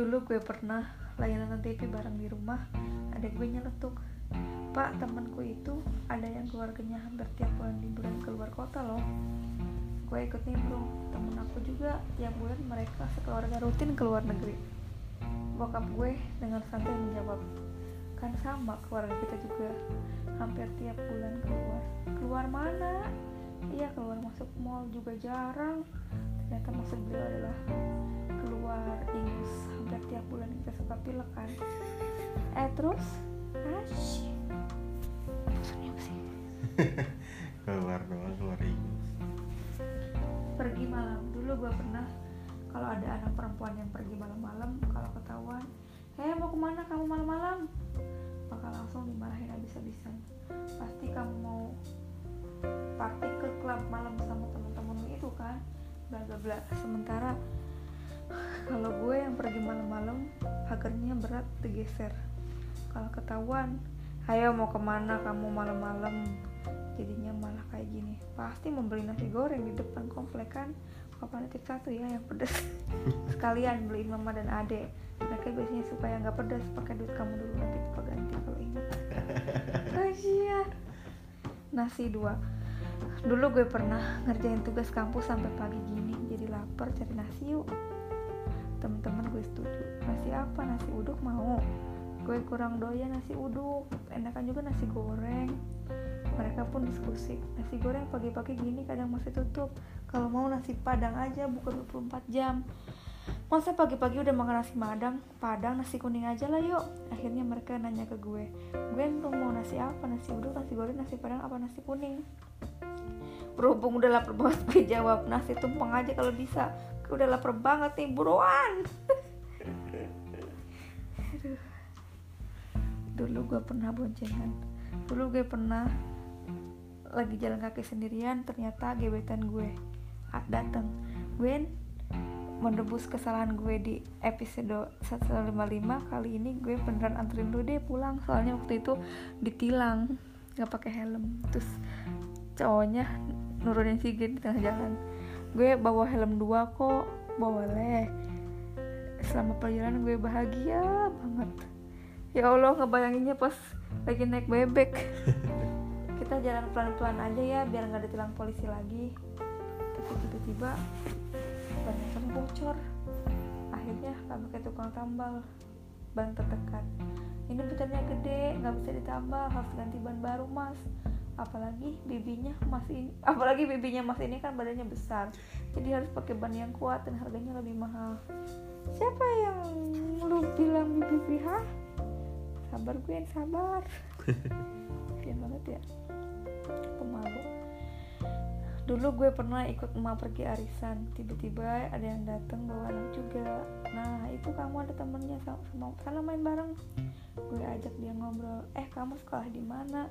dulu gue pernah nonton TV bareng di rumah ada gue nyeletuk pak temanku itu ada yang keluarganya hampir tiap bulan liburan keluar kota loh. Gue ikut nimbrung temen aku juga tiap bulan mereka sekeluarga rutin ke luar negeri. Bokap gue dengan santai menjawab kan sama keluarga kita juga hampir tiap bulan keluar. Keluar mana? Iya keluar masuk mall juga jarang. Ternyata maksud beliau adalah keluar ingus hampir tiap bulan kita suka pilek kan. Eh terus? Asyik senyum sih. Keluar doang keluar ingus pergi malam. Dulu gue pernah kalau ada anak perempuan yang pergi malam-malam kalau ketahuan hei mau ke mana? Kamu malam-malam? Maka langsung dimarahin habis-habisan. Pasti kamu mau party ke klub malam sama temen-temenmu itu kan? Bla bla bla. Sementara kalau gue yang pergi malam-malam pagernya berat digeser. Kalau ketahuan ayo mau ke mana kamu malam-malam? Jadinya malah kayak gini. Pasti membeli nasi goreng di depan komplek kan? Papa nitip satu ya yang pedas sekalian beliin mama dan ade mereka biasanya supaya nggak pedas pakai duit kamu dulu nanti papa ganti kalau ingat. Asia nasi dua. Dulu gue pernah ngerjain tugas kampus sampai pagi gini jadi lapar cari nasi yuk temen-temen gue setuju. Nasi apa? Nasi uduk mau. Gue kurang doyan nasi uduk. Enakan juga nasi goreng. Mereka pun diskusi. Nasi goreng pagi-pagi gini kadang masih tutup. Kalau mau nasi padang aja buka 24 jam. Masa pagi-pagi udah makan nasi padang padang nasi kuning aja lah yuk. Akhirnya mereka nanya ke gue. Gue tuh mau nasi apa? Nasi uduk nasi goreng nasi padang apa nasi kuning? Berhubung udah lapar banget gue jawab nasi tumpeng aja kalau bisa udah lapar banget nih buruan. Dulu gue pernah boncengan. Dulu gue pernah lagi jalan kaki sendirian ternyata gebetan gue datang Gwen menebus kesalahan gue di episode 155 kali ini gue beneran anterin lu deh pulang soalnya waktu itu ditilang nggak pakai helm. Terus cowoknya nurunin si Gen di tengah jalan gue bawa helm dua kok. Boleh. Selama perjalanan gue bahagia banget. Ya Allah ngebayanginnya pas lagi naik bebek. Kita jalan pelan-pelan aja ya biar nggak ditilang polisi lagi. Tapi tiba-tiba ban bocor. Akhirnya kami ke tukang tambal. Ban tertekan ini putarnya gede nggak bisa ditambal harus ganti ban baru mas apalagi bibinya masih apalagi bibinya mas ini kan badannya besar. Jadi harus pakai ban yang kuat dan harganya lebih mahal. Siapa yang lu bilang bibi ha sabar gue yang sabar. Kasian banget ya. Pemalu dulu gue pernah ikut emak pergi arisan. Tiba-tiba ada yang datang bawa anak juga. Nah itu kamu ada temennya sama, sama sana main bareng? Gue ajak dia ngobrol. Eh kamu sekolah di mana?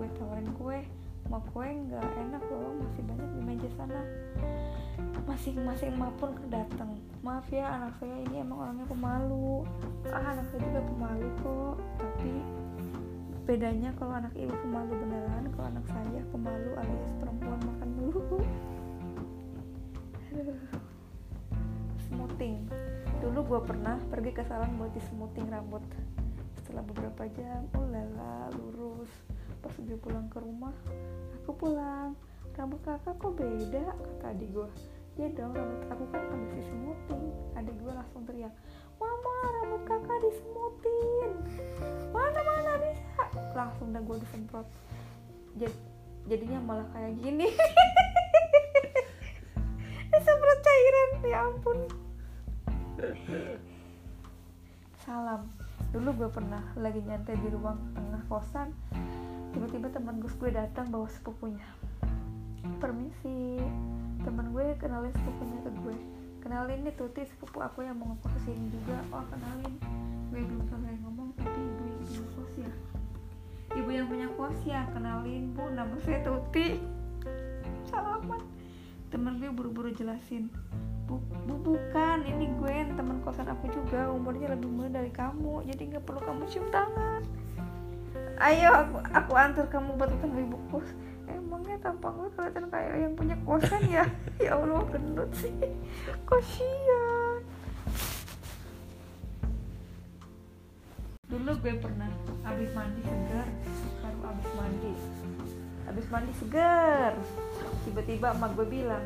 Gue tawarin kue. Mau kue nggak? Enak loh masih banyak di meja sana. Masing-masing emak pun datang maaf ya anak saya ini emang orangnya pemalu. Ah anak saya juga pemalu kok tapi bedanya kalau anak ibu pemalu beneran kalau anak saya pemalu alias perempuan makan dulu. Smoothing. Dulu gue pernah pergi ke salon buat di smoothing rambut. Setelah beberapa jam ulala lurus. Pas gue pulang ke rumah aku pulang. Rambut kakak kok beda kata adik gue ya dong rambut aku kan habis di smoothing. Adik gue langsung teriak mama rambut kakak disemutin mana mana bisa langsung dah gue disemprot. Jad, jadinya malah kayak gini. Disemprot cairan ya ampun. Salam. Dulu gue pernah lagi nyantai di ruang tengah kosan. Tiba-tiba teman gus gue datang bawa sepupunya. Permisi. Teman gue kenalin sepupunya ke gue kenalin nih Tuti sepupu aku yang mau ngekos ke sini juga. Oh kenalin. Gue belum selesai ibu yang punya kos ya kenalin bu nama saya Tuti. Salaman temen gue buru-buru jelasin bu, bu bukan ini gue teman kosan aku juga umurnya lebih muda dari kamu jadi nggak perlu kamu cium tangan. Ayo aku aku antar kamu buat ketemu ibu kos. Emangnya tampang gue kelihatan kayak yang punya kosan ya? Ya Allah gendut sih. Kasian dulu gue pernah habis mandi segar baru habis mandi. Habis mandi segar. Tiba-tiba emak gue bilang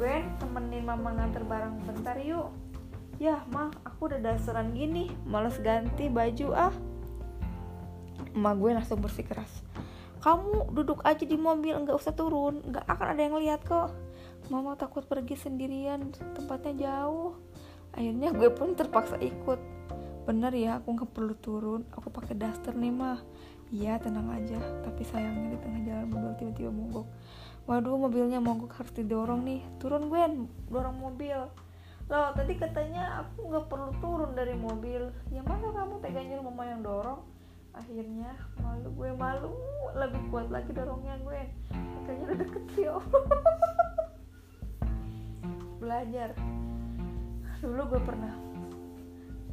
gue temenin mama nganter barang bentar yuk. Ya mah aku udah dasaran gini males ganti baju ah. Emak gue langsung bersikeras kamu duduk aja di mobil nggak usah turun nggak akan ada yang lihat kok. Mama takut pergi sendirian tempatnya jauh. Akhirnya gue pun terpaksa ikut bener ya aku nggak perlu turun. Aku pakai daster nih mah iya tenang aja. Tapi sayangnya di tengah jalan mobil tiba-tiba mogok. Waduh mobilnya mogok harus didorong nih. Turun gue dorong mobil. Loh tadi katanya aku nggak perlu turun dari mobil. Ya masa kamu tega nyuruh mama yang dorong? Akhirnya malu gue malu. Lebih kuat lagi dorongnya gue kayaknya udah deket belajar. Dulu gue pernah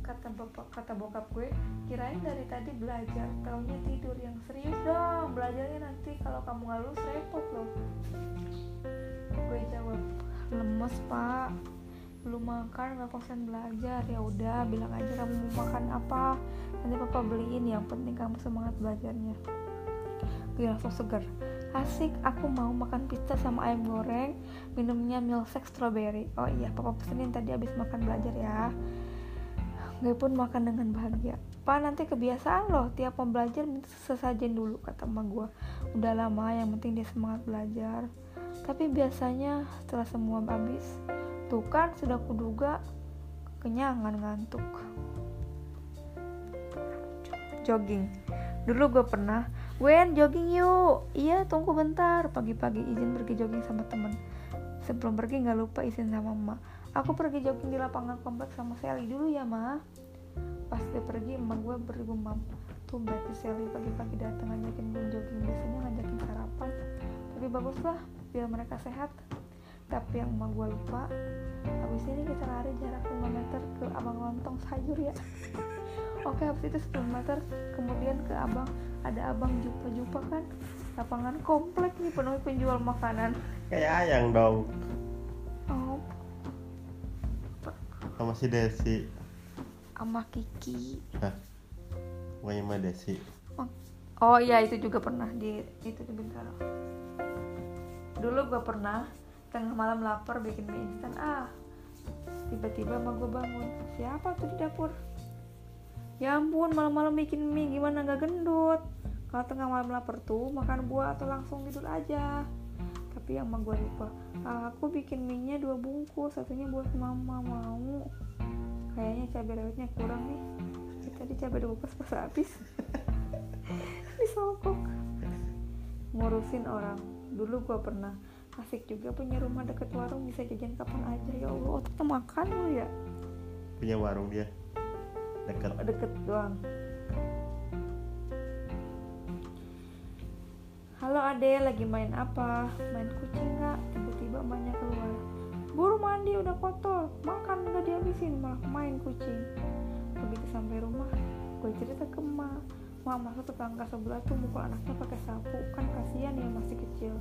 kata bapak kata bokap gue kirain dari tadi belajar taunya tidur yang serius dong belajarnya nanti kalau kamu nggak lulus repot loh. Gue jawab lemes pak. Belum makan nggak konsen belajar ya udah bilang aja kamu mau makan apa. Nanti papa beliin yang penting kamu semangat belajarnya. Gue langsung seger. Asik aku mau makan pizza sama ayam goreng minumnya milkshake strawberry. Oh iya papa pesenin tadi habis makan belajar ya gue pun makan dengan bahagia. Pak nanti kebiasaan loh tiap mau belajar sesajen dulu kata emak gue udah lama yang penting dia semangat belajar. Tapi biasanya setelah semua habis tuh kan sudah kuduga kenyangan ngantuk. Jogging. Dulu gue pernah Gwen jogging yuk. Iya tunggu bentar. Pagi-pagi izin pergi jogging sama temen. Sebelum pergi gak lupa izin sama emak Aku pergi jogging di lapangan kompleks sama Sally dulu ya ma. Pas gue pergi emak gue bergumam Tuh berarti Sally pagi-pagi datang ngajakin gue jogging. Biasanya ngajakin sarapan. Tapi bagus lah biar mereka sehat. Tapi yang emak gue lupa Habis ini kita lari jarak 5 meter ke abang lontong sayur ya. Oke habis itu 10 meter kemudian ke abang. Ada abang jupa-jupa kan? Lapangan komplek nih penuh penjual makanan. Kayak ayang dong sama si Desi. Sama Kiki. Hah? bukannya sama Desi. Oh iya itu juga pernah di itu di Bintaro. Dulu gue pernah tengah malam lapar bikin mie instan. Ah tiba-tiba emang gue bangun. Siapa tuh di dapur? Ya ampun malam-malam bikin mie gimana? Gak gendut. Kalau tengah malam lapar tuh makan buah atau langsung tidur aja tapi yang mah gue lupa aku bikin mie nya dua bungkus satunya buat mama mau. Kayaknya cabai rawitnya kurang nih. Tadi cabai dua bungkus pas habis. Disokok ngurusin orang. Dulu gue pernah. Asik juga punya rumah deket warung bisa jajan kapan aja. Ya Allah otak makan lu ya. Punya warung dia? Dekat deket doang halo ade lagi main apa? Main kucing nggak? Tiba-tiba emaknya keluar. Buru mandi udah kotor. Makan nggak dihabisin malah main kucing. Begitu sampai rumah gue cerita ke emak Mak masa tetangga sebelah tuh mukul anaknya pakai sapu. Kan kasihan ya masih kecil.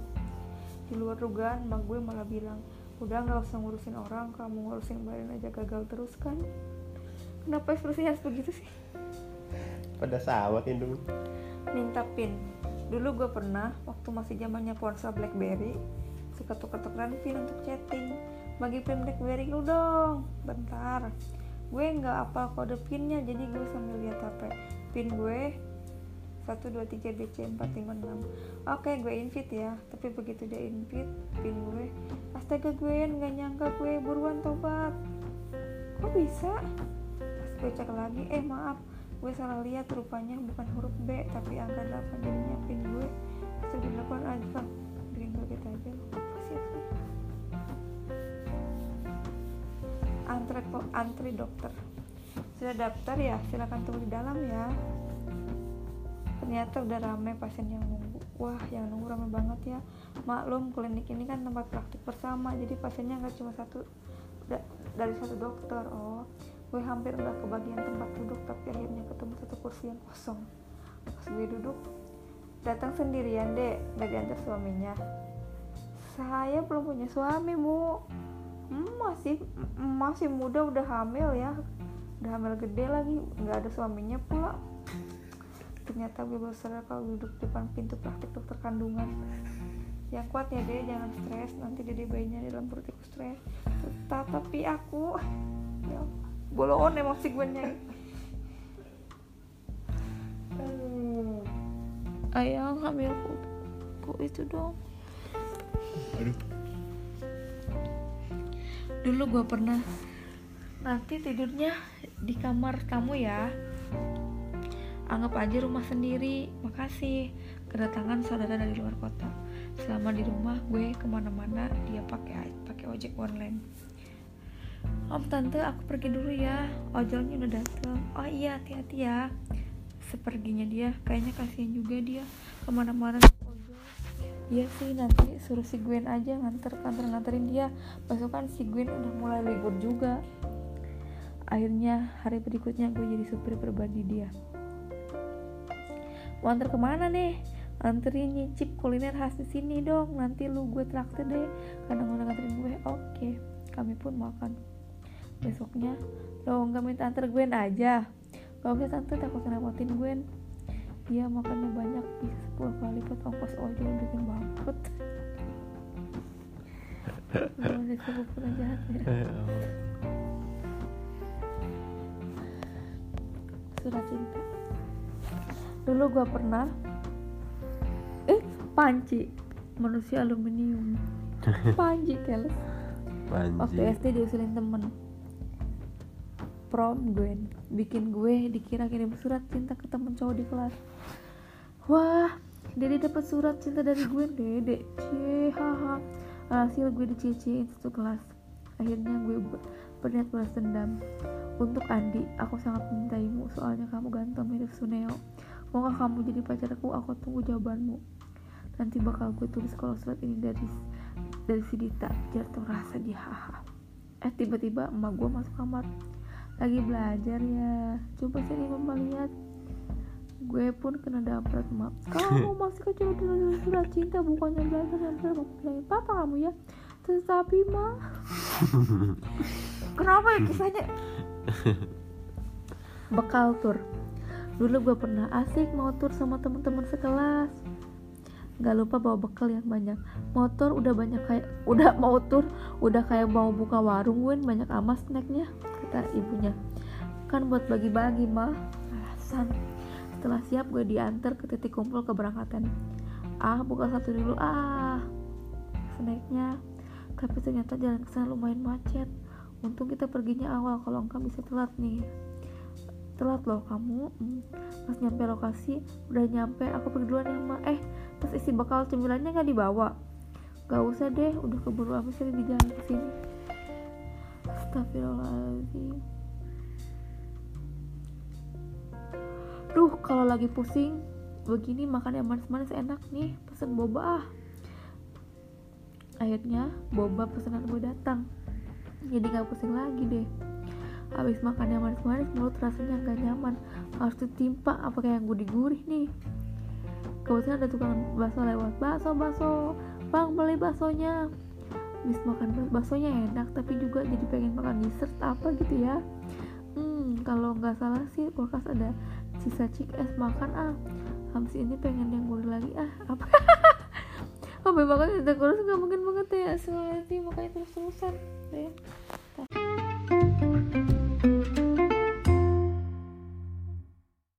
Di luar dugaan mak gue malah bilang udah nggak usah ngurusin orang. Kamu ngurusin badan aja gagal terus kan? Kenapa ekspresinya harus begitu sih? Pada sawat Indomie minta pin dulu gue pernah waktu masih zamannya ponsel blackberry suka tuker-tukeran pin untuk chatting. Bagi pin blackberry lu dong. Bentar. Gue nggak apa kode pinnya jadi gue sambil lihat hp pin gue 1, 2, 3, DC, 4, 5, 6 Oke gue invite ya. Tapi begitu dia invite Pin gue Astaga gue nggak nyangka gue buruan tobat. Kok bisa? gue cek lagi eh maaf gue salah lihat rupanya bukan huruf B tapi angka 8 jadinya pin gue. Sudah delapan aja bikin kaget aja. Apa sih antri antri dokter. Sudah daftar ya? Silakan tunggu di dalam ya. Ternyata udah rame pasien yang nunggu. Wah yang nunggu rame banget ya. Maklum klinik ini kan tempat praktik bersama. Jadi pasiennya nggak cuma satu dari satu dokter oh gue hampir udah kebagian tempat duduk tapi akhirnya ketemu satu kursi yang kosong. Pas gue duduk datang sendirian dek gak diantar suaminya. Saya belum punya suami bu. Hmm, masih masih muda udah hamil ya. Udah hamil gede lagi nggak ada suaminya pula ternyata gue baru kalau duduk depan pintu praktik dokter kandungan. Yang kuat ya deh jangan stres. Nanti dede bayinya di dalam perut ikut stres. Tetap, tapi aku ya bolon emosi gue nyai ayang ambil ku, ku itu dong. Aduh. Dulu gue pernah nanti tidurnya di kamar kamu ya. Anggap aja rumah sendiri. Makasih. Kedatangan saudara dari luar kota. Selama di rumah gue ke mana-mana dia pakai pakai ojek online om tante aku pergi dulu ya. Ojolnya udah dateng. Oh iya hati-hati ya. Seperginya dia kayaknya kasihan juga dia. Ke mana-mana ojol. Iya sih nanti suruh si Gwen aja nganter kantor nganterin dia. Besok si Gwen udah mulai libur juga. Akhirnya hari berikutnya gue jadi supir pribadi dia. Mau ke mana nih? Anterin nyicip kuliner khas di sini dong. Nanti lu gue traktir deh. Karena mau nganterin gue oke. Kami pun makan besoknya. Lo nggak minta antar Gwen aja. Gak usah tante takut ngerepotin Gwen. Dia makannya banyak bisa 10 kali lipat ongkos ojol bikin bangkrut. Jahat ya surat cinta. Dulu gua pernah eh panci. Manusia aluminium. Panci keles. Waktu SD diusulin temen prom gue bikin gue dikira kirim surat cinta ke temen cowok di kelas. Wah dede dapat surat cinta dari gue dede. Cie haha. Hasil gue dicecein satu kelas. Akhirnya gue ber- berniat balas dendam. Untuk Andi aku sangat mencintaimu. Soalnya kamu ganteng mirip Suneo. Maukah kamu jadi pacarku aku tunggu jawabanmu. Nanti bakal gue tulis kalau surat ini dari dari si Dita biar rasa dia haha. Eh tiba-tiba emak gue masuk kamar lagi belajar ya. Coba sini mama lihat. Gue pun kena damprat emak kamu masih kecil udah nulis surat cinta bukannya belajar yang benar mau bilangin papa kamu ya. Tetapi mah kenapa ya kisahnya? Bekal tur. Dulu gue pernah asik mau tur sama teman-teman sekelas. Nggak lupa bawa bekal yang banyak. Motor udah banyak kayak udah mau tur udah kayak mau buka warung gue banyak amat snacknya kata ibunya. Kan buat bagi-bagi mah alasan. Setelah siap gue diantar ke titik kumpul keberangkatan. Ah buka satu dulu. Ah snacknya tapi ternyata jalan ke sana lumayan macet. Untung kita perginya awal kalau enggak bisa telat nih. Telat loh kamu. Hmm. pas nyampe lokasi udah nyampe. Aku pergi duluan ya ma. Eh pas isi bekal cemilannya nggak dibawa. Gak usah deh udah keburu apa sih di jalan ke sini Astagfirullahaladzim. Duh kalau lagi pusing begini makan yang manis-manis enak nih pesen boba ah. Akhirnya boba pesanan gue datang. Jadi gak pusing lagi deh. Habis makan yang manis-manis mulut rasanya gak nyaman. Harus ditimpa apa kayak yang gurih-gurih nih. Kebetulan ada tukang bakso lewat bakso bakso bang beli baksonya habis makan bak- baksonya enak tapi juga jadi pengen makan dessert apa gitu ya. Hmm kalau nggak salah sih kulkas ada sisa chick es makan ah. Habis ini pengen yang gurih lagi ah. Apa? Apa makanya ada kurus nggak mungkin banget ya soalnya makanya terus terusan ya